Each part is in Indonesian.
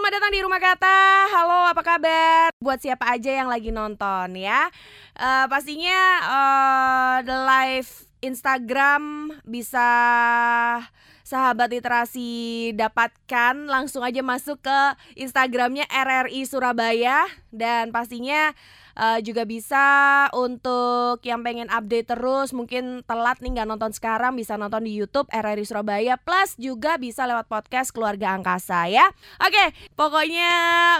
selamat datang di Rumah Kata. Halo, apa kabar? Buat siapa aja yang lagi nonton ya. Uh, pastinya uh, the live Instagram bisa sahabat literasi dapatkan langsung aja masuk ke Instagramnya RRI Surabaya dan pastinya uh, juga bisa untuk yang pengen update terus mungkin telat nih nggak nonton sekarang bisa nonton di YouTube RRI Surabaya plus juga bisa lewat podcast keluarga angkasa ya. Oke pokoknya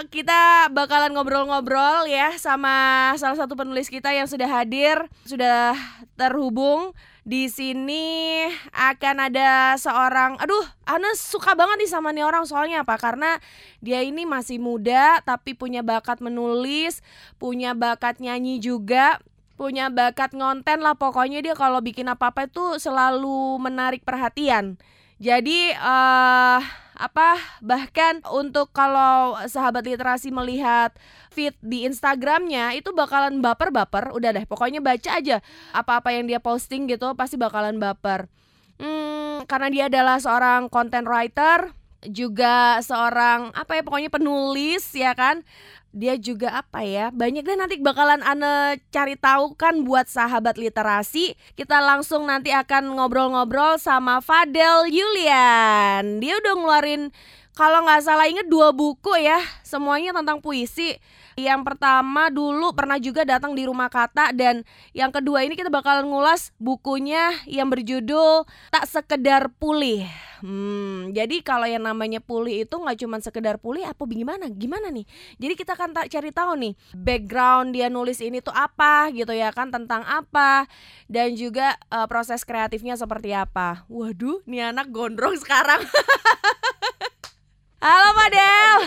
kita bakalan ngobrol-ngobrol ya sama salah satu penulis kita yang sudah hadir sudah terhubung di sini akan ada seorang aduh Ana suka banget nih sama nih orang soalnya apa? Karena dia ini masih muda tapi punya bakat menulis punya bakat nyanyi juga punya bakat ngonten lah. Pokoknya dia kalau bikin apa-apa itu selalu menarik perhatian. Jadi uh, apa bahkan untuk kalau sahabat literasi melihat feed di Instagramnya itu bakalan baper-baper udah deh pokoknya baca aja apa-apa yang dia posting gitu pasti bakalan baper. Hmm, karena dia adalah seorang content writer juga seorang apa ya pokoknya penulis ya kan? Dia juga apa ya banyak deh nanti bakalan ane cari tahu kan buat sahabat literasi. Kita langsung nanti akan ngobrol-ngobrol sama Fadel Yulian. Dia udah ngeluarin kalau nggak salah inget dua buku ya semuanya tentang puisi yang pertama dulu pernah juga datang di rumah kata dan yang kedua ini kita bakalan ngulas bukunya yang berjudul Tak Sekedar Pulih. Hmm, jadi kalau yang namanya pulih itu nggak cuma sekedar pulih apa gimana? Gimana nih? Jadi kita akan tak cari tahu nih background dia nulis ini tuh apa gitu ya kan tentang apa dan juga uh, proses kreatifnya seperti apa. Waduh, nih anak gondrong sekarang. Halo Pak Del.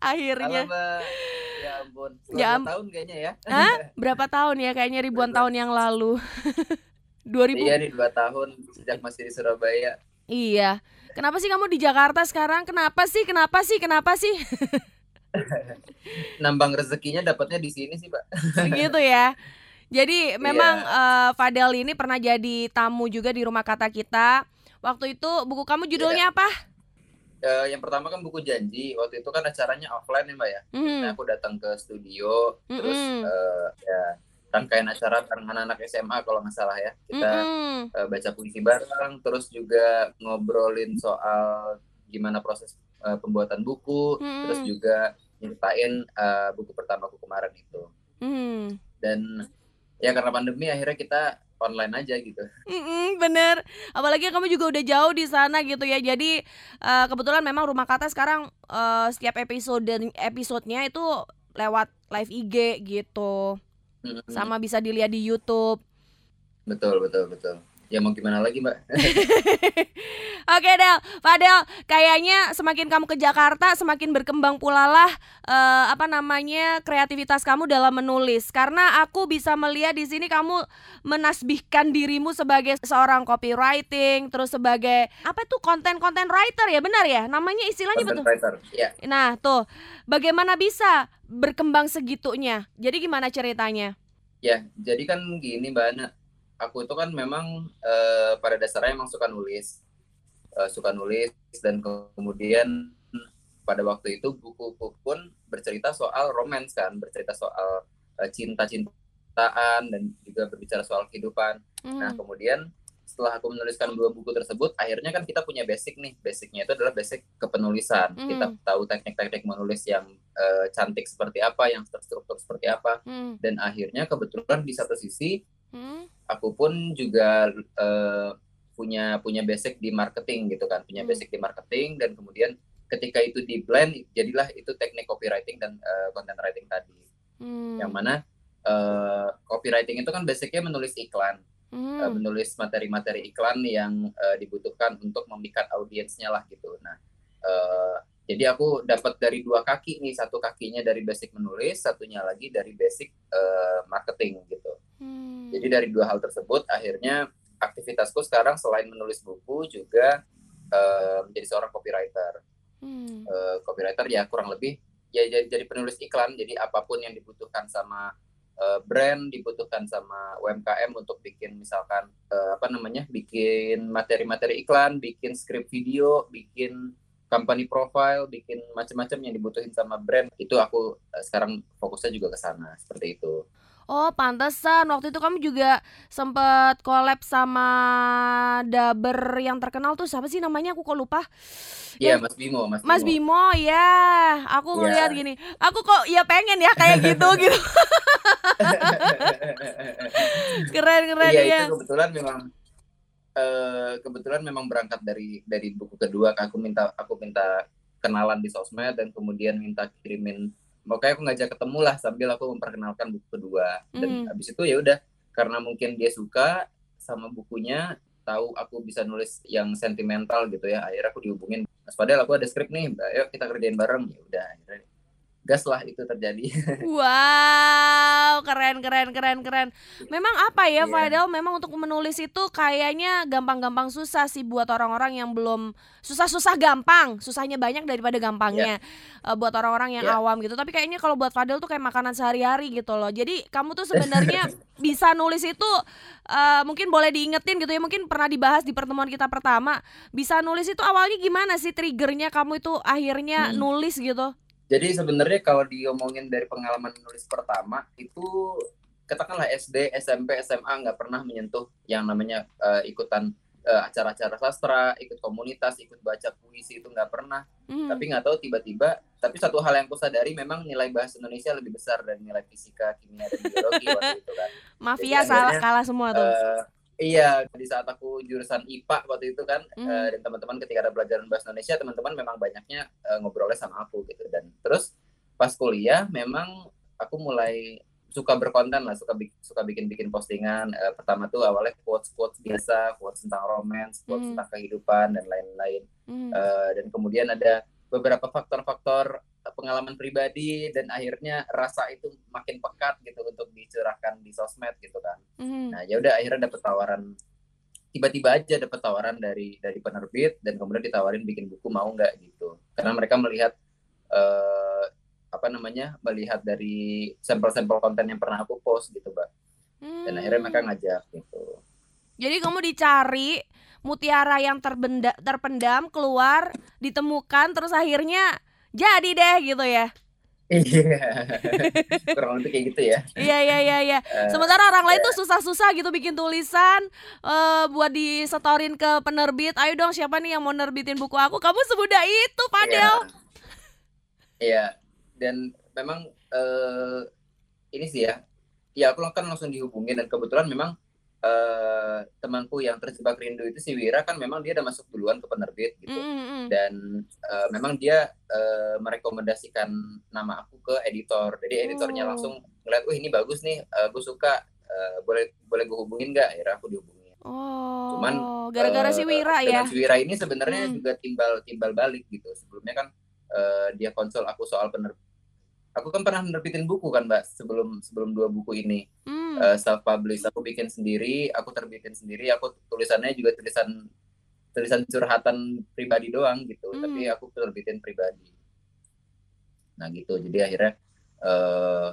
Akhirnya. Halo, Ya ampun. Ya am- tahun kayaknya ya. Hah? Berapa tahun ya? Kayaknya ribuan tahun yang lalu. 2000. Iya nih dua tahun sejak masih di Surabaya. Iya. Kenapa sih kamu di Jakarta sekarang? Kenapa sih? Kenapa sih? Kenapa sih? Nambang rezekinya dapatnya di sini sih, Pak. Begitu ya. Jadi memang uh, Fadel ini pernah jadi tamu juga di rumah kata kita. Waktu itu buku kamu judulnya apa? Uh, yang pertama kan buku janji. Waktu itu kan acaranya offline ya, Mbak ya. Mhm. Nah, aku datang ke studio, terus Mm-mm. uh, ya rangkaian acara bareng anak-anak SMA kalau nggak salah ya. Kita Mm-mm. uh, baca puisi bareng, terus juga ngobrolin soal gimana proses uh, pembuatan buku, Mm-mm. terus juga nyeritain uh, buku pertamaku kemarin itu. Mhm. Dan ya karena pandemi akhirnya kita online aja gitu. Mm-mm, bener apalagi kamu juga udah jauh di sana gitu ya jadi eh, kebetulan memang rumah kata sekarang eh, setiap episode episodenya itu lewat live IG gitu Mm-mm. sama bisa dilihat di YouTube Betul betul betul. Ya mau gimana lagi mbak? Oke Del, Fadel, kayaknya semakin kamu ke Jakarta semakin berkembang pula lah eh, apa namanya kreativitas kamu dalam menulis. Karena aku bisa melihat di sini kamu menasbihkan dirimu sebagai seorang copywriting, terus sebagai apa itu konten-konten writer ya benar ya? Namanya istilahnya Content betul. writer. Ya. Nah tuh, bagaimana bisa berkembang segitunya? Jadi gimana ceritanya? Ya, jadi kan gini Mbak Ana, aku itu kan memang eh, pada dasarnya emang suka nulis, Eh, suka nulis dan kemudian pada waktu itu buku-buku pun bercerita soal romance kan, bercerita soal eh, cinta-cintaan dan juga berbicara soal kehidupan. Nah, Hmm. kemudian setelah aku menuliskan dua buku tersebut, akhirnya kan kita punya basic nih. Basicnya itu adalah basic kepenulisan. Mm. Kita tahu teknik-teknik menulis yang eh, cantik seperti apa, yang terstruktur seperti apa. Hmm. Dan akhirnya kebetulan di satu sisi Hmm. Aku pun juga eh, punya punya basic di marketing gitu kan, punya Hmm. basic di marketing dan kemudian ketika itu di blend jadilah itu teknik copywriting dan eh, content writing tadi. Hmm. Yang mana eh, copywriting itu kan basicnya menulis iklan Hmm. uh, menulis materi-materi iklan yang uh, dibutuhkan untuk memikat audiensnya lah gitu. Nah, uh, jadi aku dapat dari dua kaki nih, satu kakinya dari basic menulis, satunya lagi dari basic uh, marketing gitu. Hmm. Jadi dari dua hal tersebut, akhirnya aktivitasku sekarang selain menulis buku juga uh, menjadi seorang copywriter. Hmm. Uh, copywriter ya kurang lebih ya jadi, jadi penulis iklan. Jadi apa pun yang dibutuhkan sama uh, brand dibutuhkan sama UMKM untuk bikin misalkan uh, apa namanya bikin materi-materi iklan, bikin skrip video, bikin company profile, bikin macam-macam yang dibutuhin sama brand. Itu aku uh, sekarang fokusnya juga ke sana seperti itu. Oh, pantesan. Waktu itu kamu juga sempet collab sama daber yang terkenal tuh siapa sih namanya? Aku kok lupa. Iya, Mas Bimo, Mas, Mas Bimo. Bimo, ya. Aku Iya. ngeliat gini. Aku kok ya pengen ya kayak gitu gitu. keren keren Iya, ya. itu kebetulan memang eh kebetulan memang berangkat dari dari buku kedua. Aku minta aku minta kenalan di sosmed dan kemudian minta kirimin makanya aku ngajak ketemu lah sambil aku memperkenalkan buku kedua. Dan Hmm. habis itu ya udah karena mungkin dia suka sama bukunya tahu aku bisa nulis yang sentimental gitu ya akhirnya aku dihubungin. Mas Padel aku ada skrip nih Mbak, ayo kita kerjain bareng. Ya udah akhirnya gas lah itu terjadi Wow, keren keren keren keren. Memang apa ya, Iya. Fadel? Memang untuk menulis itu kayaknya gampang-gampang susah sih buat orang-orang yang belum susah-susah gampang, susahnya banyak daripada gampangnya Eh, buat orang-orang yang Iya. awam gitu. Tapi kayaknya kalau buat Fadel tuh kayak makanan sehari-hari gitu loh. Jadi kamu tuh sebenarnya bisa nulis itu eh, mungkin boleh diingetin gitu ya. Mungkin pernah dibahas di pertemuan kita pertama. Bisa nulis itu awalnya gimana sih triggernya kamu itu akhirnya Hmm. nulis gitu? Jadi sebenarnya kalau diomongin dari pengalaman nulis pertama itu katakanlah SD, SMP, SMA nggak pernah menyentuh yang namanya eh, ikutan eh, acara-acara sastra, ikut komunitas, ikut baca puisi itu nggak pernah. Hmm. Tapi nggak tahu tiba-tiba. Tapi satu hal yang kusadari memang nilai bahasa Indonesia lebih besar dari nilai fisika, kimia dan biologi waktu itu kan. Mafia Jadi salah akhirnya, kalah semua tuh. Eh, iya, di saat aku jurusan IPA waktu itu kan, Hmm. eh, dan teman-teman ketika ada pelajaran bahasa Indonesia, teman-teman memang banyaknya eh, ngobrolnya sama aku gitu. Dan terus pas kuliah memang aku mulai suka berkonten lah, suka suka bikin-bikin postingan. Eh, pertama tuh awalnya quotes-quotes biasa, quotes tentang romance, quotes Hmm. tentang kehidupan dan lain-lain. Hmm. Eh, dan kemudian ada beberapa faktor-faktor pengalaman pribadi dan akhirnya rasa itu makin pekat gitu untuk dicurahkan di sosmed gitu kan. Hmm. Nah, ya udah akhirnya dapet tawaran tiba-tiba aja dapet tawaran dari dari penerbit dan kemudian ditawarin bikin buku mau nggak gitu. Karena mereka melihat eh apa namanya? melihat dari sampel-sampel konten yang pernah aku post gitu, Mbak. Dan akhirnya mereka Hmm. ngajak gitu. Jadi kamu dicari mutiara yang terbenda, terpendam keluar, ditemukan terus akhirnya jadi deh gitu ya. Iya. Kurang lebih kayak gitu ya. Iya iya iya iya. Eh, Sementara orang lain tuh susah-susah gitu bikin tulisan eh buat disetorin ke penerbit. Ayo dong siapa nih yang mau nerbitin buku aku? Kamu semudah itu, Iya. Padel. Iya. Dan memang eh ini sih ya. Ya aku kan langsung dihubungin dan kebetulan memang eh temanku yang terjebak rindu itu si Wira kan memang dia udah masuk duluan ke penerbit gitu. Mm, mm, mm. Dan eh, memang dia eh, merekomendasikan nama aku ke editor. Jadi editornya Oh. langsung ngeliat, "Wih, ini bagus nih, eh, gue suka. Eh, boleh boleh gue hubungin nggak?" Akhirnya aku dihubungin. Oh, Cuman gara-gara si eh, Wira ya. si Wira ini sebenarnya Hmm. juga timbal timbal balik gitu. Sebelumnya kan eh, dia konsul aku soal pener Aku kan pernah nerbitin buku kan, Mbak, sebelum sebelum dua buku ini. Hmm. self publish aku bikin sendiri, aku terbitin sendiri, aku tulisannya juga tulisan tulisan curhatan pribadi doang gitu, Hmm. tapi aku terbitin pribadi. Nah, gitu. Jadi akhirnya eh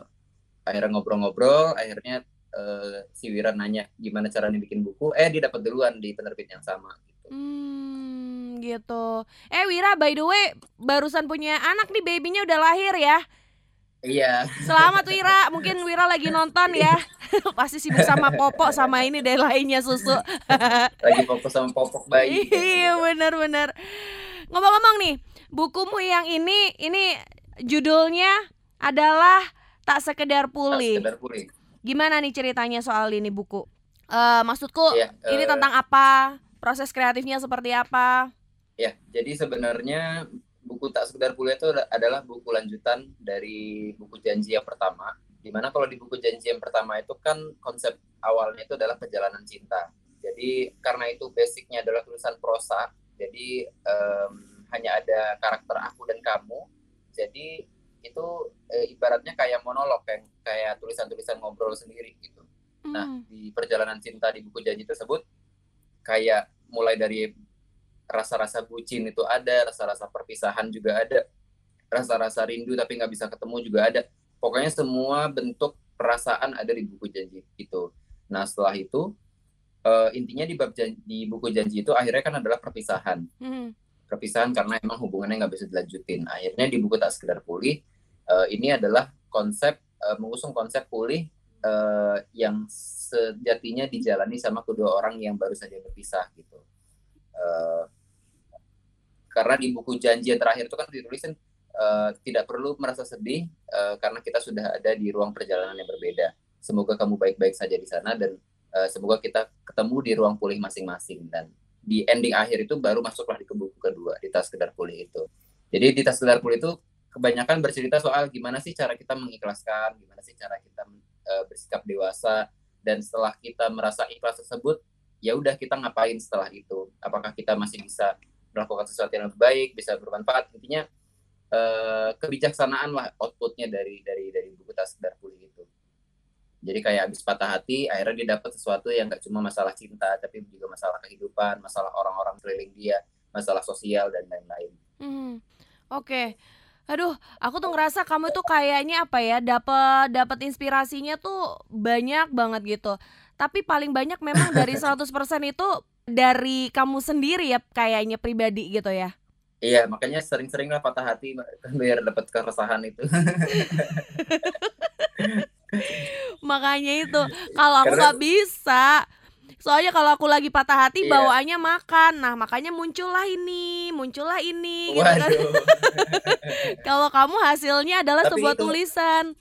akhirnya ngobrol-ngobrol, akhirnya eh, si Wira nanya gimana caranya bikin buku, eh dia dapat duluan di penerbit yang sama gitu. Hmm, gitu. Eh Wira, by the way, barusan punya anak nih, babynya udah lahir ya. Iya, Selamat Wira, mungkin Wira lagi nonton ya. Pasti sibuk sama popok sama ini deh lainnya susu. lagi fokus sama popok bayi. Iya bener-bener. Ngomong-ngomong nih, bukumu yang ini ini judulnya adalah tak sekedar Tak pulih. sekedar pulih. Gimana nih ceritanya soal ini buku? Eh maksudku Iya, ini eh, tentang apa? Proses kreatifnya seperti apa? Ya, jadi sebenarnya buku tak sekedar kuliah itu adalah buku lanjutan dari buku janji yang pertama. Di mana kalau di buku janji yang pertama itu kan konsep awalnya itu adalah perjalanan cinta. Jadi karena itu basicnya adalah tulisan prosa, jadi em, hanya ada karakter aku dan kamu. Jadi itu eh, ibaratnya kayak monolog, kayak kayak tulisan-tulisan ngobrol sendiri gitu. Nah, Hmm. di perjalanan cinta di buku janji tersebut kayak mulai dari rasa-rasa bucin itu ada, rasa-rasa perpisahan juga ada, rasa-rasa rindu tapi nggak bisa ketemu juga ada. Pokoknya semua bentuk perasaan ada di buku janji itu. Nah setelah itu eh, intinya di bab janji, di buku janji itu akhirnya kan adalah perpisahan. Hmm. perpisahan karena emang hubungannya nggak bisa dilanjutin akhirnya di buku tak sekedar pulih uh, ini adalah konsep uh, mengusung konsep pulih uh, yang sejatinya dijalani sama kedua orang yang baru saja berpisah gitu uh, karena di buku janji yang terakhir itu kan ditulisin uh, tidak perlu merasa sedih uh, karena kita sudah ada di ruang perjalanan yang berbeda semoga kamu baik-baik saja di sana dan uh, semoga kita ketemu di ruang pulih masing-masing dan di ending akhir itu baru masuklah di buku kedua di tas sekedar pulih itu. Jadi di tas sekedar pulih itu kebanyakan bercerita soal gimana sih cara kita mengikhlaskan, gimana sih cara kita uh, bersikap dewasa dan setelah kita merasa ikhlas tersebut, ya udah kita ngapain setelah itu? Apakah kita masih bisa melakukan sesuatu yang lebih baik, bisa bermanfaat? Intinya uh, kebijaksanaan lah outputnya dari dari dari buku tas pulih itu. Jadi kayak habis patah hati, akhirnya dia dapat sesuatu yang gak cuma masalah cinta, tapi juga masalah kehidupan, masalah orang-orang keliling dia, masalah sosial dan lain-lain. Hmm, Oke. Okay. Aduh, aku tuh ngerasa kamu tuh kayaknya apa ya, dapat dapat inspirasinya tuh banyak banget gitu. Tapi paling banyak memang dari 100% itu dari kamu sendiri ya kayaknya pribadi gitu ya. Iya, makanya sering-sering lah patah hati biar dapat keresahan itu. makanya itu kalau aku nggak bisa soalnya kalau aku lagi patah hati iya. bawaannya makan nah makanya muncullah ini muncullah ini gitu kan kalau kamu hasilnya adalah Tapi sebuah itu, tulisan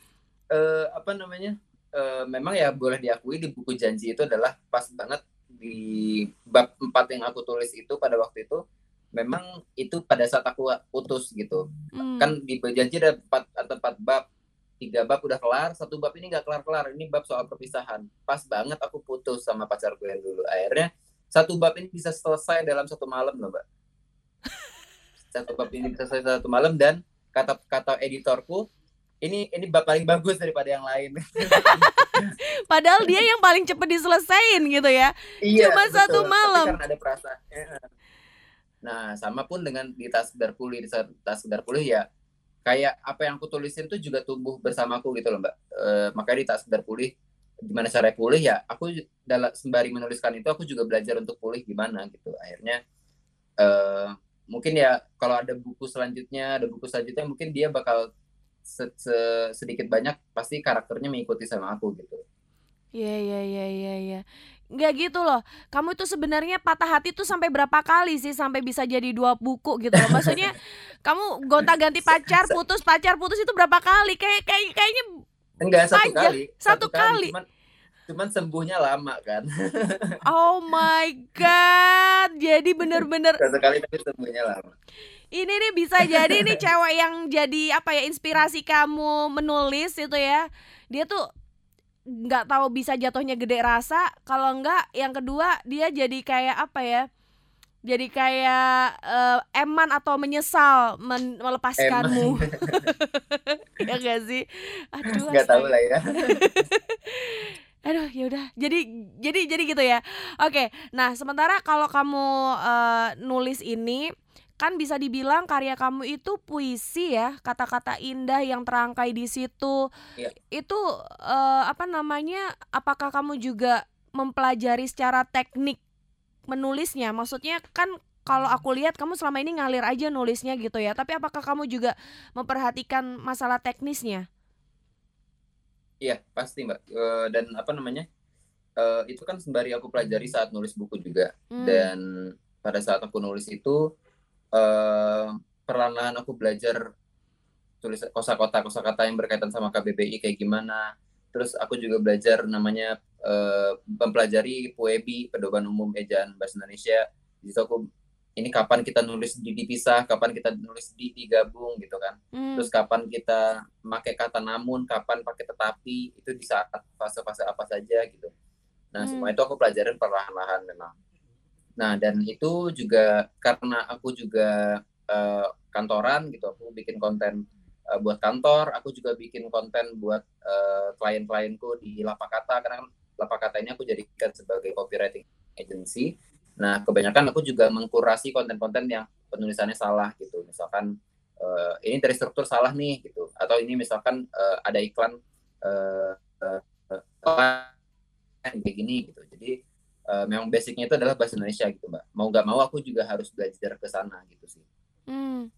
uh, apa namanya uh, memang ya boleh diakui di buku janji itu adalah pas banget di bab empat yang aku tulis itu pada waktu itu memang itu pada saat aku putus gitu. Hmm. kan di janji ada empat atau empat bab. Tiga bab udah kelar satu bab ini nggak kelar kelar ini bab soal perpisahan. Pas banget aku putus sama pacarku yang dulu. Akhirnya satu bab ini bisa selesai dalam satu malam loh mbak. Satu bab ini bisa selesai satu malam dan kata kata editorku ini ini paling bagus daripada yang lain. Padahal dia yang paling cepet diselesain gitu ya. Iya, cuma betul. satu malam. Tapi karena ada perasaan nah sama pun dengan di tas pulih di tas pulih ya kayak apa yang aku tulisin tuh juga tumbuh bersamaku gitu loh mbak. E, makanya di tak sekedar pulih gimana cara pulih ya aku dalam sembari menuliskan itu aku juga belajar untuk pulih gimana gitu. Akhirnya e, mungkin ya kalau ada buku selanjutnya ada buku selanjutnya mungkin dia bakal se -se sedikit banyak pasti karakternya mengikuti sama aku gitu. Iya iya iya iya iya. Nggak gitu loh. Kamu itu sebenarnya patah hati tuh sampai berapa kali sih sampai bisa jadi dua buku gitu loh? Maksudnya kamu gonta ganti pacar putus pacar putus itu berapa kali? Kayak kayak kayaknya enggak satu aja. kali. Satu, satu kali, kali. Cuman, cuman sembuhnya lama kan. Oh my god. Jadi bener-bener satu kali tapi sembuhnya lama ini nih bisa jadi nih cewek yang jadi apa ya inspirasi kamu menulis itu ya. Dia tuh nggak tahu bisa jatuhnya gede rasa. Kalau enggak yang kedua dia jadi kayak apa ya jadi kayak uh, eman atau menyesal men melepaskanmu. Ya gak sih? Aduh nggak tahu lah ya. Aduh yaudah jadi jadi jadi gitu ya. Oke. Nah sementara kalau kamu uh, nulis ini kan bisa dibilang karya kamu itu puisi ya kata-kata indah yang terangkai di situ. Ya. itu uh, apa namanya apakah kamu juga mempelajari secara teknik menulisnya? Maksudnya kan kalau aku lihat kamu selama ini ngalir aja nulisnya gitu ya tapi apakah kamu juga memperhatikan masalah teknisnya? Iya pasti mbak. Uh, dan apa namanya uh, itu kan sembari aku pelajari saat nulis buku juga. Hmm. dan pada saat aku nulis itu uh, perlahan aku belajar tulis kosakata kosakata yang berkaitan sama KBBI kayak gimana terus aku juga belajar namanya uh, mempelajari PUEBI pedoman umum ejaan bahasa Indonesia di situ aku ini kapan kita nulis di dipisah, kapan kita nulis di digabung gitu kan. Hmm. Terus kapan kita pakai kata namun, kapan pakai tetapi, itu di saat fase-fase apa saja gitu. Nah, hmm. semua itu aku pelajarin perlahan-lahan memang. Nah, dan itu juga karena aku juga uh, kantoran gitu, aku bikin konten uh, buat kantor, aku juga bikin konten buat uh, klien-klienku di Lapakata karena kan Lapakata ini aku jadikan sebagai copywriting agency. Nah, kebanyakan aku juga mengkurasi konten-konten yang penulisannya salah gitu. Misalkan uh, ini dari struktur salah nih gitu, atau ini misalkan uh, ada iklan uh, uh, kayak gini gitu. Jadi uh, memang basicnya itu adalah bahasa Indonesia gitu mbak. Mau nggak mau aku juga harus belajar ke sana gitu sih. Hmm.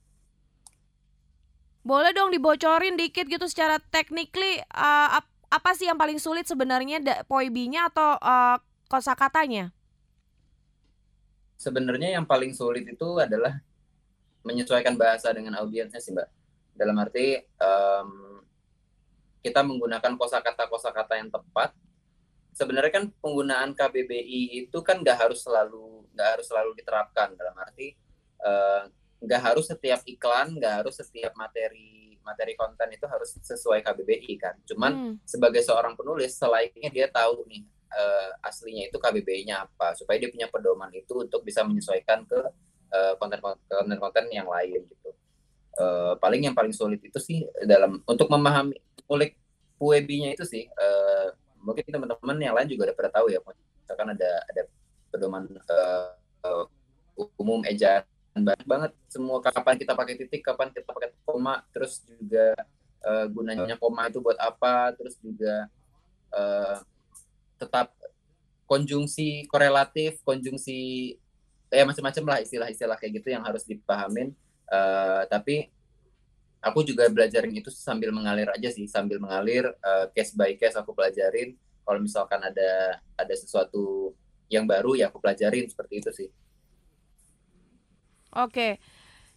boleh dong dibocorin dikit gitu secara technically uh, apa sih yang paling sulit sebenarnya poibinya atau uh, kosakatanya? Sebenarnya yang paling sulit itu adalah menyesuaikan bahasa dengan audiensnya sih mbak. Dalam arti um, kita menggunakan kosakata kosakata yang tepat sebenarnya kan penggunaan KBBI itu kan nggak harus selalu nggak harus selalu diterapkan. Dalam arti eh, nggak uh, harus setiap iklan nggak harus setiap materi materi konten itu harus sesuai KBBI kan. Cuman hmm. sebagai seorang penulis selainnya dia tahu nih uh, aslinya itu KBBI-nya apa supaya dia punya pedoman itu untuk bisa menyesuaikan ke uh, konten-konten yang lain gitu. Uh, paling yang paling sulit itu sih dalam untuk memahami kulik puebinya itu sih uh, mungkin teman-teman yang lain juga udah pernah tahu ya misalkan ada ada pedoman uh, umum ejaan banyak banget. Semua kapan kita pakai titik kapan kita pakai koma terus juga uh, gunanya koma itu buat apa terus juga uh, tetap konjungsi korelatif konjungsi ya macam-macam lah istilah-istilah kayak gitu yang harus dipahamin. Uh, tapi aku juga belajarin itu sambil mengalir aja sih sambil mengalir uh, case by case aku pelajarin kalau misalkan ada ada sesuatu yang baru ya aku pelajarin seperti itu sih oke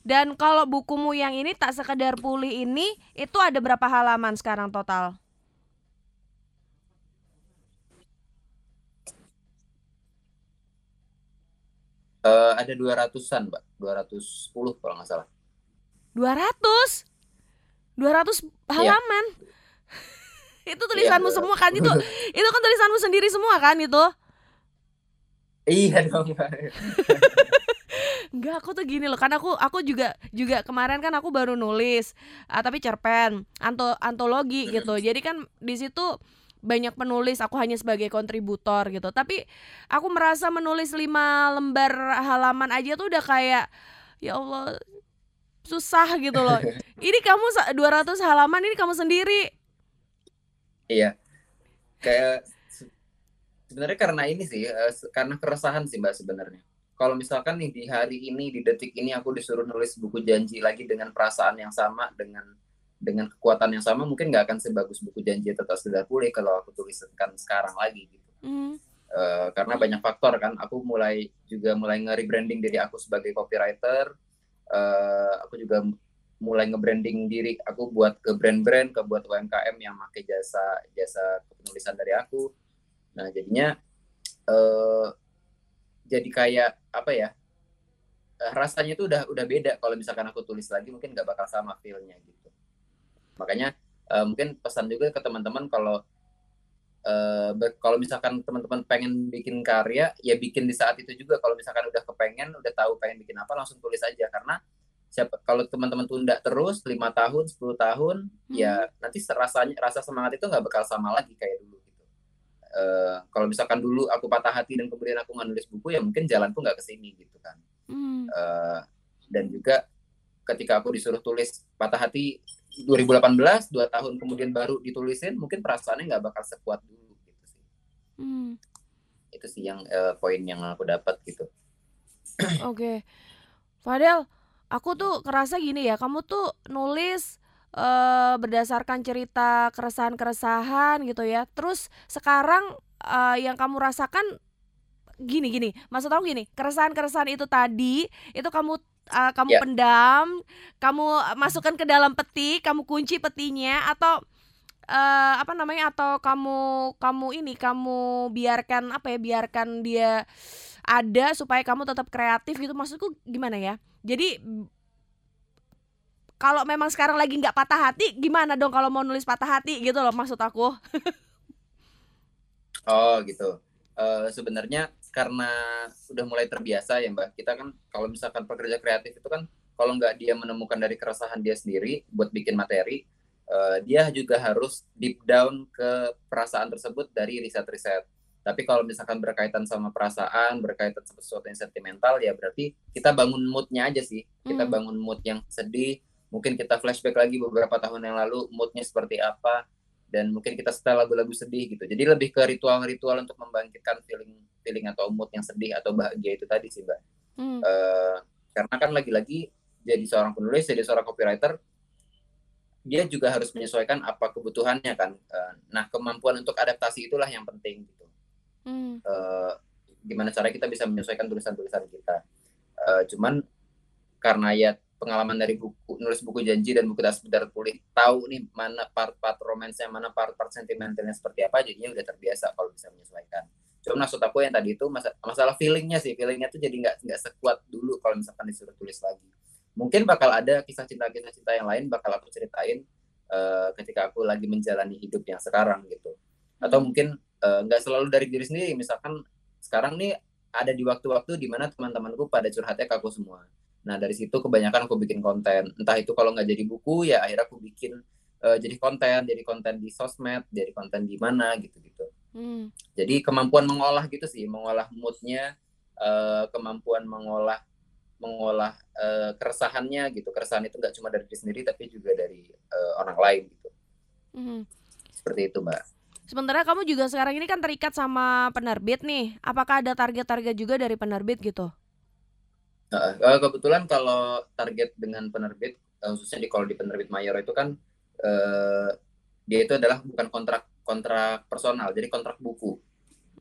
dan kalau bukumu yang ini tak sekedar pulih ini itu ada berapa halaman sekarang total Uh, ada dua ratusan, Mbak. Dua ratus sepuluh kalau nggak salah. Dua ratus? 200 iya. halaman. Yeah. itu tulisanmu yeah, semua kan itu. itu kan tulisanmu sendiri semua kan itu? Iya dong. Enggak, aku tuh gini loh, karena aku aku juga juga kemarin kan aku baru nulis, uh, tapi cerpen, anto, antologi gitu. Jadi kan di situ banyak penulis, aku hanya sebagai kontributor gitu. Tapi aku merasa menulis lima lembar halaman aja tuh udah kayak ya Allah susah gitu loh. ini kamu 200 halaman ini kamu sendiri. Iya. Kayak sebenarnya karena ini sih uh, karena keresahan sih Mbak sebenarnya. Kalau misalkan nih di hari ini di detik ini aku disuruh nulis buku janji lagi dengan perasaan yang sama dengan dengan kekuatan yang sama mungkin nggak akan sebagus buku janji tetap sudah pulih kalau aku tuliskan sekarang lagi gitu. Mm. Uh, karena banyak faktor kan aku mulai juga mulai nge-rebranding diri aku sebagai copywriter uh, aku juga mulai nge-branding diri aku buat ke brand-brand ke buat UMKM yang pakai jasa jasa penulisan dari aku. Nah jadinya uh, jadi kayak apa ya uh, rasanya itu udah udah beda kalau misalkan aku tulis lagi mungkin nggak bakal sama feelnya gitu. Makanya uh, mungkin pesan juga ke teman-teman kalau uh, kalau misalkan teman-teman pengen bikin karya ya bikin di saat itu juga kalau misalkan udah kepengen udah tahu pengen bikin apa langsung tulis aja karena siapa kalau teman-teman tunda terus lima tahun 10 tahun hmm. ya nanti rasanya rasa semangat itu nggak bakal sama lagi kayak dulu gitu uh, kalau misalkan dulu aku patah hati dan kemudian aku nggak nulis buku ya mungkin jalanku nggak ke sini gitu kan hmm. uh, dan juga ketika aku disuruh tulis patah hati 2018 dua tahun kemudian baru ditulisin mungkin perasaannya nggak bakal sekuat dulu gitu sih hmm. itu sih yang uh, poin yang aku dapat gitu oke okay. Fadel aku tuh kerasa gini ya kamu tuh nulis uh, berdasarkan cerita keresahan-keresahan gitu ya terus sekarang uh, yang kamu rasakan gini gini maksud aku gini keresahan-keresahan itu tadi itu kamu uh, kamu yeah. pendam kamu masukkan ke dalam peti kamu kunci petinya atau uh, apa namanya atau kamu kamu ini kamu biarkan apa ya biarkan dia ada supaya kamu tetap kreatif gitu. Maksudku gimana ya? Jadi kalau memang sekarang lagi nggak patah hati gimana dong kalau mau nulis patah hati gitu loh maksud aku? Oh gitu. Uh, sebenarnya karena sudah mulai terbiasa ya mbak kita kan kalau misalkan pekerja kreatif itu kan kalau nggak dia menemukan dari keresahan dia sendiri buat bikin materi uh, dia juga harus deep down ke perasaan tersebut dari riset-riset tapi kalau misalkan berkaitan sama perasaan, berkaitan sama sesuatu yang sentimental, ya berarti kita bangun moodnya aja sih. Kita hmm. bangun mood yang sedih. Mungkin kita flashback lagi beberapa tahun yang lalu, moodnya seperti apa. Dan mungkin kita setel lagu-lagu sedih gitu. Jadi lebih ke ritual-ritual untuk membangkitkan feeling feeling atau mood yang sedih atau bahagia itu tadi sih mbak. Hmm. Eh, karena kan lagi-lagi jadi seorang penulis jadi seorang copywriter dia juga harus menyesuaikan apa kebutuhannya kan. Eh, nah kemampuan untuk adaptasi itulah yang penting gitu. Hmm. Eh, gimana caranya kita bisa menyesuaikan tulisan-tulisan kita. Eh, cuman karena ya pengalaman dari buku nulis buku janji dan buku das sekedar pulih tahu nih mana part-part romansnya mana part-part sentimentalnya seperti apa jadinya udah terbiasa kalau bisa menyesuaikan cuma maksud aku yang tadi itu masa- masalah feelingnya sih. Feelingnya tuh jadi nggak nggak sekuat dulu kalau misalkan disuruh tulis lagi. Mungkin bakal ada kisah cinta kisah cinta yang lain bakal aku ceritain eh, ketika aku lagi menjalani hidup yang sekarang gitu. Atau Hmm. mungkin eh, nggak selalu dari diri sendiri. Misalkan sekarang nih ada di waktu-waktu di mana teman-temanku pada curhatnya ke aku semua. Nah dari situ kebanyakan aku bikin konten. Entah itu kalau nggak jadi buku ya akhirnya aku bikin eh, jadi konten. Jadi konten di sosmed jadi konten di mana gitu-gitu Hmm. jadi kemampuan mengolah gitu sih mengolah moodnya eh, kemampuan mengolah mengolah eh, keresahannya gitu keresahan itu nggak cuma dari diri sendiri tapi juga dari eh, orang lain gitu Hmm. seperti itu mbak Sementara kamu juga sekarang ini kan terikat sama penerbit nih. Apakah ada target-target juga dari penerbit gitu? Eh, kebetulan kalau target dengan penerbit khususnya di kalau di penerbit mayor itu kan eh, dia itu adalah bukan kontrak kontrak personal jadi kontrak buku.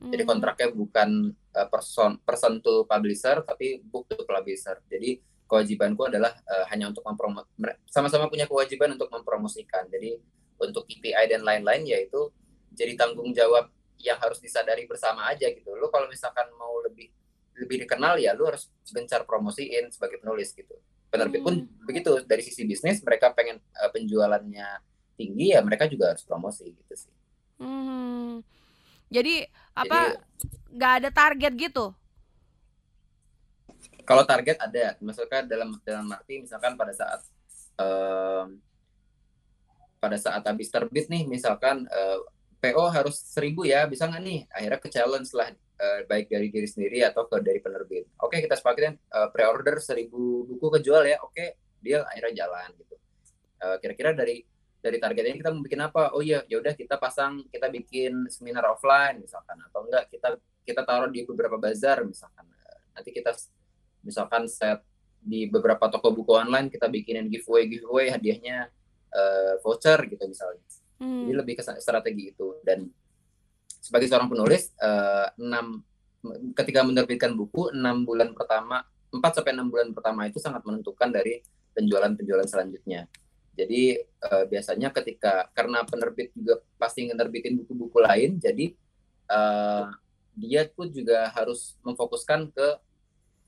Jadi Hmm. kontraknya bukan eh, person person to publisher tapi book to publisher. Jadi kewajibanku adalah eh, hanya untuk mempromo mere- sama-sama punya kewajiban untuk mempromosikan. Jadi untuk KPI dan lain-lain yaitu jadi tanggung jawab yang harus disadari bersama aja gitu. Lo kalau misalkan mau lebih lebih dikenal ya lu harus gencar promosiin sebagai penulis gitu. Penerbit pun Hmm. begitu dari sisi bisnis mereka pengen eh, penjualannya tinggi ya mereka juga harus promosi gitu sih Hmm. Jadi apa nggak ada target gitu? kalau target ada misalkan dalam dalam arti misalkan pada saat em, pada saat habis terbit nih misalkan eh, PO harus seribu ya bisa nggak nih akhirnya ke challenge lah eh, baik dari diri sendiri atau ke dari penerbit oke kita sepakatin eh, pre-order seribu buku kejual ya oke deal akhirnya jalan gitu Eh, kira-kira dari dari target ini kita mau bikin apa? Oh iya ya udah kita pasang kita bikin seminar offline misalkan atau enggak kita kita taruh di beberapa bazar misalkan. Nanti kita misalkan set di beberapa toko buku online kita bikinin giveaway giveaway hadiahnya eh, voucher gitu misalnya. Hmm. jadi lebih ke strategi itu. Dan sebagai seorang penulis eh, enam ketika menerbitkan buku enam bulan pertama 4 sampai enam bulan pertama itu sangat menentukan dari penjualan-penjualan selanjutnya jadi eh, biasanya ketika karena penerbit juga pasti menerbitin buku-buku lain jadi eh, dia pun juga harus memfokuskan ke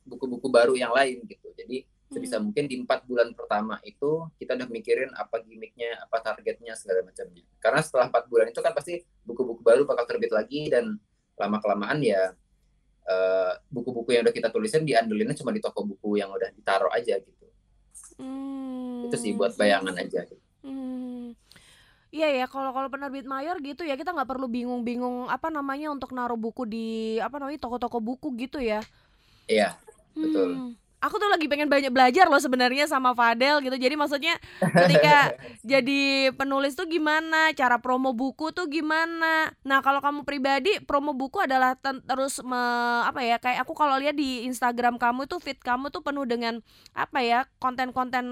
buku-buku baru yang lain gitu. Jadi sebisa Hmm. mungkin di empat bulan pertama itu kita udah mikirin apa gimmicknya apa targetnya segala macamnya. Karena setelah empat bulan itu kan pasti buku-buku baru bakal terbit lagi dan lama kelamaan ya eh, buku-buku yang udah kita tulisin diandelinnya cuma di toko buku yang udah ditaruh aja gitu Hmm. itu sih buat bayangan aja. Hmm. Iya ya, kalau kalau penerbit mayor gitu ya kita nggak perlu bingung-bingung apa namanya untuk naruh buku di apa namanya toko-toko buku gitu ya. iya betul Hmm. Aku tuh lagi pengen banyak belajar loh sebenarnya sama Fadel gitu. Jadi maksudnya ketika jadi penulis tuh gimana, cara promo buku tuh gimana. Nah, kalau kamu pribadi promo buku adalah terus me- apa ya? Kayak aku kalau lihat di Instagram kamu tuh feed kamu tuh penuh dengan apa ya? konten-konten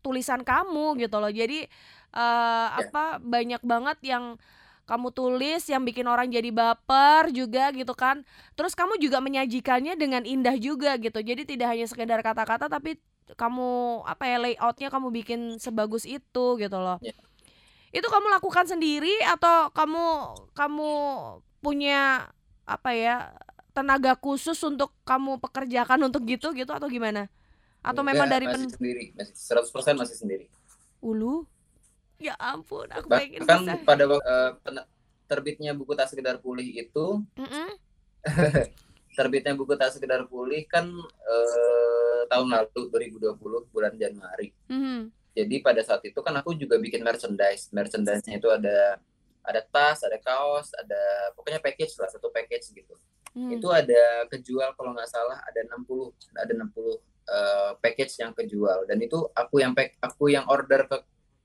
tulisan kamu gitu loh. Jadi eh, apa banyak banget yang kamu tulis yang bikin orang jadi baper juga gitu kan. Terus kamu juga menyajikannya dengan indah juga gitu. Jadi tidak hanya sekedar kata-kata tapi kamu apa ya layoutnya kamu bikin sebagus itu gitu loh. Ya. Itu kamu lakukan sendiri atau kamu kamu punya apa ya tenaga khusus untuk kamu pekerjakan untuk gitu gitu atau gimana? Atau memang Enggak, dari pen masih sendiri masih 100% masih sendiri ulu? Ya ampun, aku pengen bahkan bisa. pada pen- terbitnya buku tak sekedar pulih itu Mm-mm. terbitnya buku tak sekedar pulih kan eh, tahun lalu 2020 bulan Januari Mhm. jadi pada saat itu kan aku juga bikin merchandise merchandise-nya itu ada ada tas ada kaos ada pokoknya package lah satu package gitu Hmm. itu ada kejual kalau nggak salah ada 60 ada 60 eh, package yang kejual dan itu aku yang pack aku yang order ke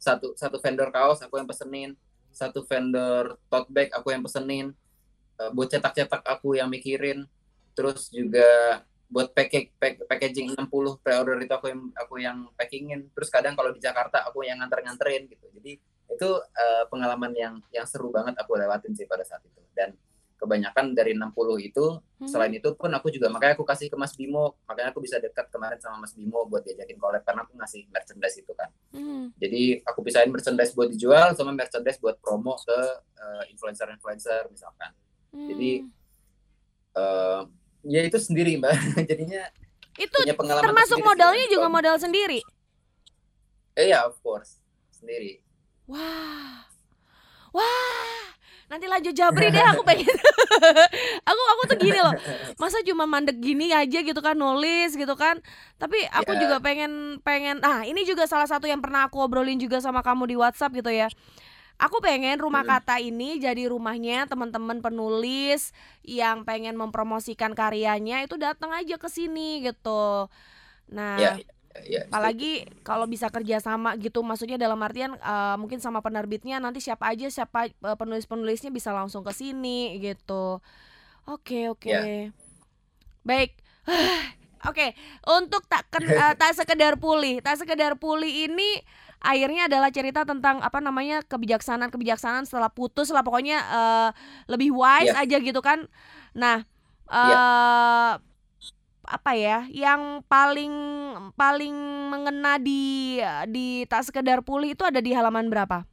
satu satu vendor kaos aku yang pesenin. Satu vendor tote bag aku yang pesenin. Uh, buat cetak-cetak aku yang mikirin. Terus juga buat package pack, packaging 60 pre-order itu aku yang aku yang packingin. Terus kadang kalau di Jakarta aku yang nganter-nganterin gitu. Jadi itu uh, pengalaman yang yang seru banget aku lewatin sih pada saat itu. Dan kebanyakan dari 60 itu hmm. selain itu pun aku juga makanya aku kasih ke Mas Bimo. Makanya aku bisa dekat kemarin sama Mas Bimo buat diajakin collab karena aku ngasih merchandise itu kan. Hmm. jadi aku pisahin merchandise buat dijual sama merchandise buat promo ke uh, influencer-influencer misalkan. Hmm. jadi uh, ya itu sendiri mbak. Jadinya itu punya pengalaman termasuk modalnya juga modal sendiri? Eh ya of course. Sendiri. Wah. Wah nanti lanjut jabri deh aku pengen. Aku aku tuh gini loh. Masa cuma mandek gini aja gitu kan nulis gitu kan. Tapi aku yeah. juga pengen pengen ah ini juga salah satu yang pernah aku obrolin juga sama kamu di WhatsApp gitu ya. Aku pengen rumah kata ini jadi rumahnya teman-teman penulis yang pengen mempromosikan karyanya itu datang aja ke sini gitu. Nah, yeah ya, apalagi kalau bisa kerja sama gitu maksudnya dalam artian uh, mungkin sama penerbitnya nanti siapa aja siapa uh, penulis penulisnya bisa langsung ke sini gitu. Oke oke. Ya. baik. Oke okay. untuk tak ken, uh, tak sekedar pulih. Tak sekedar pulih ini akhirnya adalah cerita tentang apa namanya kebijaksanaan kebijaksanaan setelah putus lah. Pokoknya uh, lebih wise yeah. aja gitu kan. Nah uh, yeah apa ya yang paling paling mengena di di tak sekedar pulih itu ada di halaman berapa?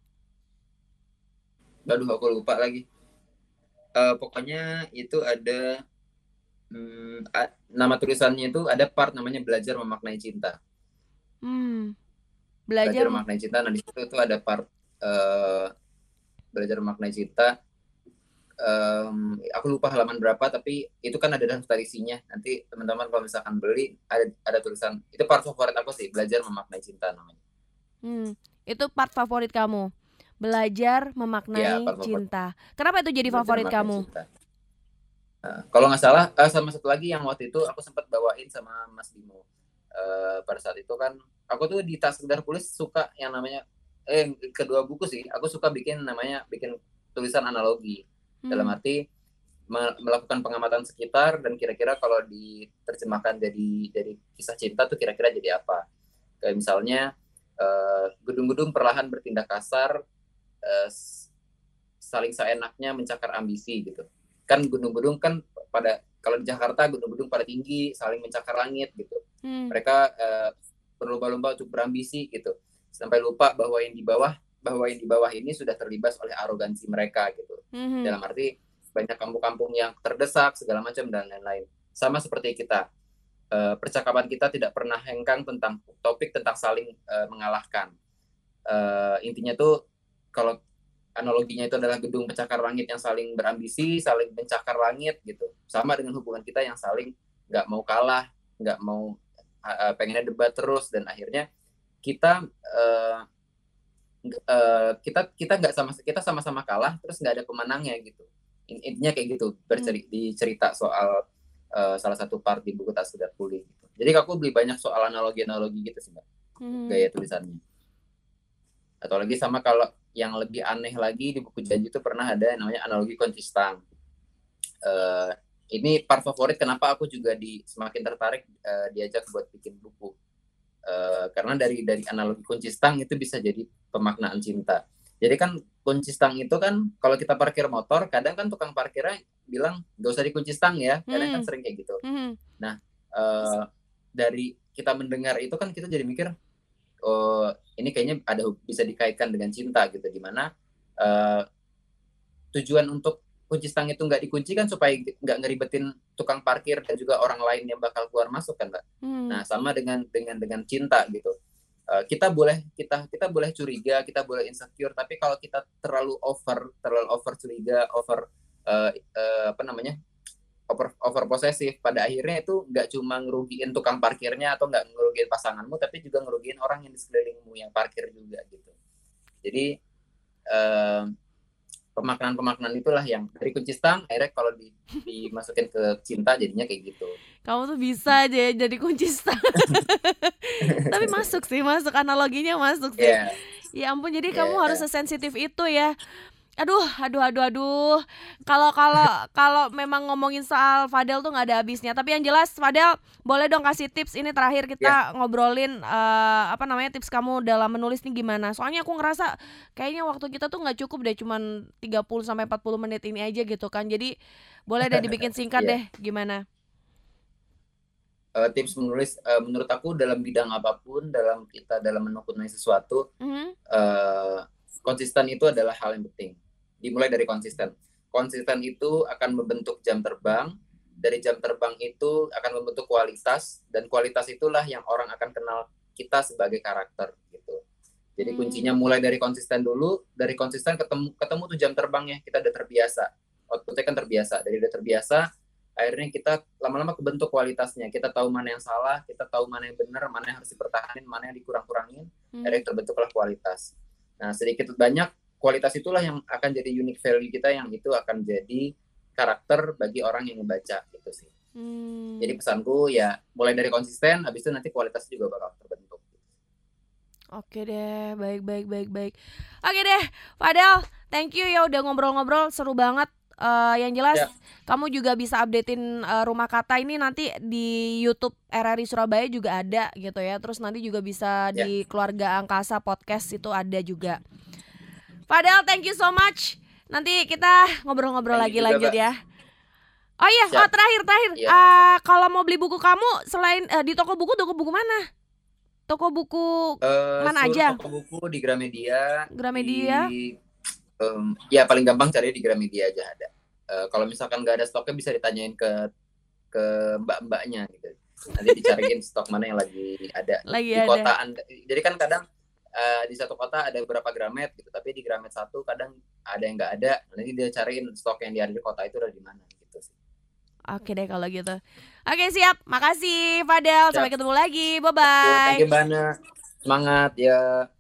Aduh aku lupa lagi. Uh, pokoknya itu ada hmm, nama tulisannya itu ada part namanya belajar memaknai cinta. Hmm. Belajar, belajar memaknai cinta. Nah di situ itu ada part uh, belajar memaknai cinta um, aku lupa halaman berapa tapi itu kan ada daftar isinya nanti teman-teman kalau misalkan beli ada ada tulisan. Itu part favorit aku sih belajar memaknai cinta namanya. Hmm, itu part favorit kamu. Belajar memaknai ya, cinta. Kenapa itu jadi belajar favorit kamu? uh, kalau nggak salah uh, sama satu lagi yang waktu itu aku sempat bawain sama Mas Bimo. Uh, pada saat itu kan aku tuh di tas sekedar tulis suka yang namanya eh kedua buku sih. Aku suka bikin namanya bikin tulisan analogi hmm. dalam arti melakukan pengamatan sekitar dan kira-kira kalau diterjemahkan jadi jadi kisah cinta tuh kira-kira jadi apa kayak misalnya eh, gedung-gedung perlahan bertindak kasar uh, saling seenaknya mencakar ambisi gitu kan gedung-gedung kan pada kalau di Jakarta gedung-gedung pada tinggi saling mencakar langit gitu hmm. mereka uh, berlomba-lomba untuk berambisi gitu sampai lupa bahwa yang di bawah bahwa yang di bawah ini sudah terlibas oleh arogansi mereka gitu. Mm-hmm. Dalam arti banyak kampung-kampung yang terdesak segala macam dan lain-lain. Sama seperti kita. Uh, percakapan kita tidak pernah hengkang tentang topik tentang saling uh, mengalahkan. Uh, intinya tuh kalau analoginya itu adalah gedung pencakar langit yang saling berambisi, saling mencakar langit gitu. Sama dengan hubungan kita yang saling nggak mau kalah, nggak mau uh, pengennya debat terus dan akhirnya kita uh, uh, kita kita nggak sama kita sama-sama kalah terus nggak ada pemenangnya gitu intinya kayak gitu bercerita hmm. dicerita soal uh, salah satu part di buku tak sudah pulih gitu. jadi aku beli banyak soal analogi-analogi gitu sih mbak hmm. gaya tulisannya atau lagi sama kalau yang lebih aneh lagi di buku janji itu pernah ada namanya analogi kunci stang uh, ini part favorit kenapa aku juga di semakin tertarik uh, diajak buat bikin buku uh, karena dari dari analogi kunci stang itu bisa jadi pemaknaan cinta. Jadi kan kunci stang itu kan kalau kita parkir motor, kadang kan tukang parkirnya bilang gak usah dikunci stang ya, kadang kan hmm. kan sering kayak gitu. Hmm. Nah uh, dari kita mendengar itu kan kita jadi mikir, oh ini kayaknya ada bisa dikaitkan dengan cinta gitu, di mana uh, tujuan untuk kunci stang itu nggak dikunci kan supaya nggak ngeribetin tukang parkir dan juga orang lain yang bakal keluar masuk kan mbak. Hmm. Nah sama dengan dengan dengan cinta gitu. Uh, kita boleh kita kita boleh curiga, kita boleh insecure, tapi kalau kita terlalu over terlalu over curiga, over uh, uh, apa namanya over over posesif, pada akhirnya itu nggak cuma ngerugiin tukang parkirnya atau nggak ngerugiin pasanganmu, tapi juga ngerugiin orang yang di sekelilingmu yang parkir juga gitu. Jadi uh, pemaknaan-pemaknaan itulah yang dari kunci stang akhirnya kalau di, dimasukin ke cinta jadinya kayak gitu. Kamu tuh bisa aja ya jadi kunci stang. Tapi masuk sih, masuk analoginya masuk sih. Yeah. Ya ampun, jadi yeah. kamu harus sesensitif itu ya. Aduh, aduh, aduh, aduh. Kalau kalau kalau memang ngomongin soal Fadel tuh nggak ada habisnya. Tapi yang jelas Fadel boleh dong kasih tips ini terakhir kita ya. ngobrolin uh, apa namanya tips kamu dalam menulis nih gimana. Soalnya aku ngerasa kayaknya waktu kita tuh nggak cukup deh cuman 30 sampai 40 menit ini aja gitu kan. Jadi boleh deh dibikin singkat yeah. deh gimana? Uh, tips menulis uh, menurut aku dalam bidang apa pun dalam kita dalam menekuni sesuatu mm -hmm. uh, konsisten itu adalah hal yang penting dimulai dari konsisten. Konsisten itu akan membentuk jam terbang, dari jam terbang itu akan membentuk kualitas dan kualitas itulah yang orang akan kenal kita sebagai karakter gitu. Jadi hmm. kuncinya mulai dari konsisten dulu, dari konsisten ketemu ketemu tuh jam terbangnya, kita udah terbiasa. Outputnya kan terbiasa, dari udah terbiasa, akhirnya kita lama-lama kebentuk kualitasnya. Kita tahu mana yang salah, kita tahu mana yang benar, mana yang harus dipertahankan, mana yang dikurang-kurangin, hmm. akhirnya terbentuklah kualitas. Nah sedikit banyak kualitas itulah yang akan jadi unique value kita yang itu akan jadi karakter bagi orang yang membaca gitu sih. Hmm. Jadi pesanku ya mulai dari konsisten, habis itu nanti kualitas juga bakal terbentuk. Oke deh, baik baik baik baik. Oke deh, Padahal thank you ya udah ngobrol-ngobrol seru banget. Uh, yang jelas ya. kamu juga bisa updatein uh, rumah kata ini nanti di YouTube RRI Surabaya juga ada gitu ya. Terus nanti juga bisa ya. di keluarga angkasa podcast itu ada juga. Padahal thank you so much. Nanti kita ngobrol-ngobrol lagi lanjut ya. Oh iya, oh, terakhir terakhir. Ya. Uh, kalau mau beli buku kamu selain uh, di toko buku, toko buku mana? Toko buku uh, mana aja? Toko buku di Gramedia. Gramedia. Di, um, ya paling gampang cari di Gramedia aja ada. Uh, kalau misalkan nggak ada stoknya bisa ditanyain ke ke mbak-mbaknya gitu. Nanti dicariin stok mana yang lagi ada lagi di ada. kota anda. Jadi kan kadang uh, di satu kota ada beberapa Gramet gitu tapi di Gramet satu kadang ada yang nggak ada nanti dia cariin stok yang di ada di kota itu udah di mana gitu sih Oke deh kalau gitu. Oke siap, makasih Fadel. Sampai ketemu lagi. Bye bye. Thank you Bana. Semangat ya.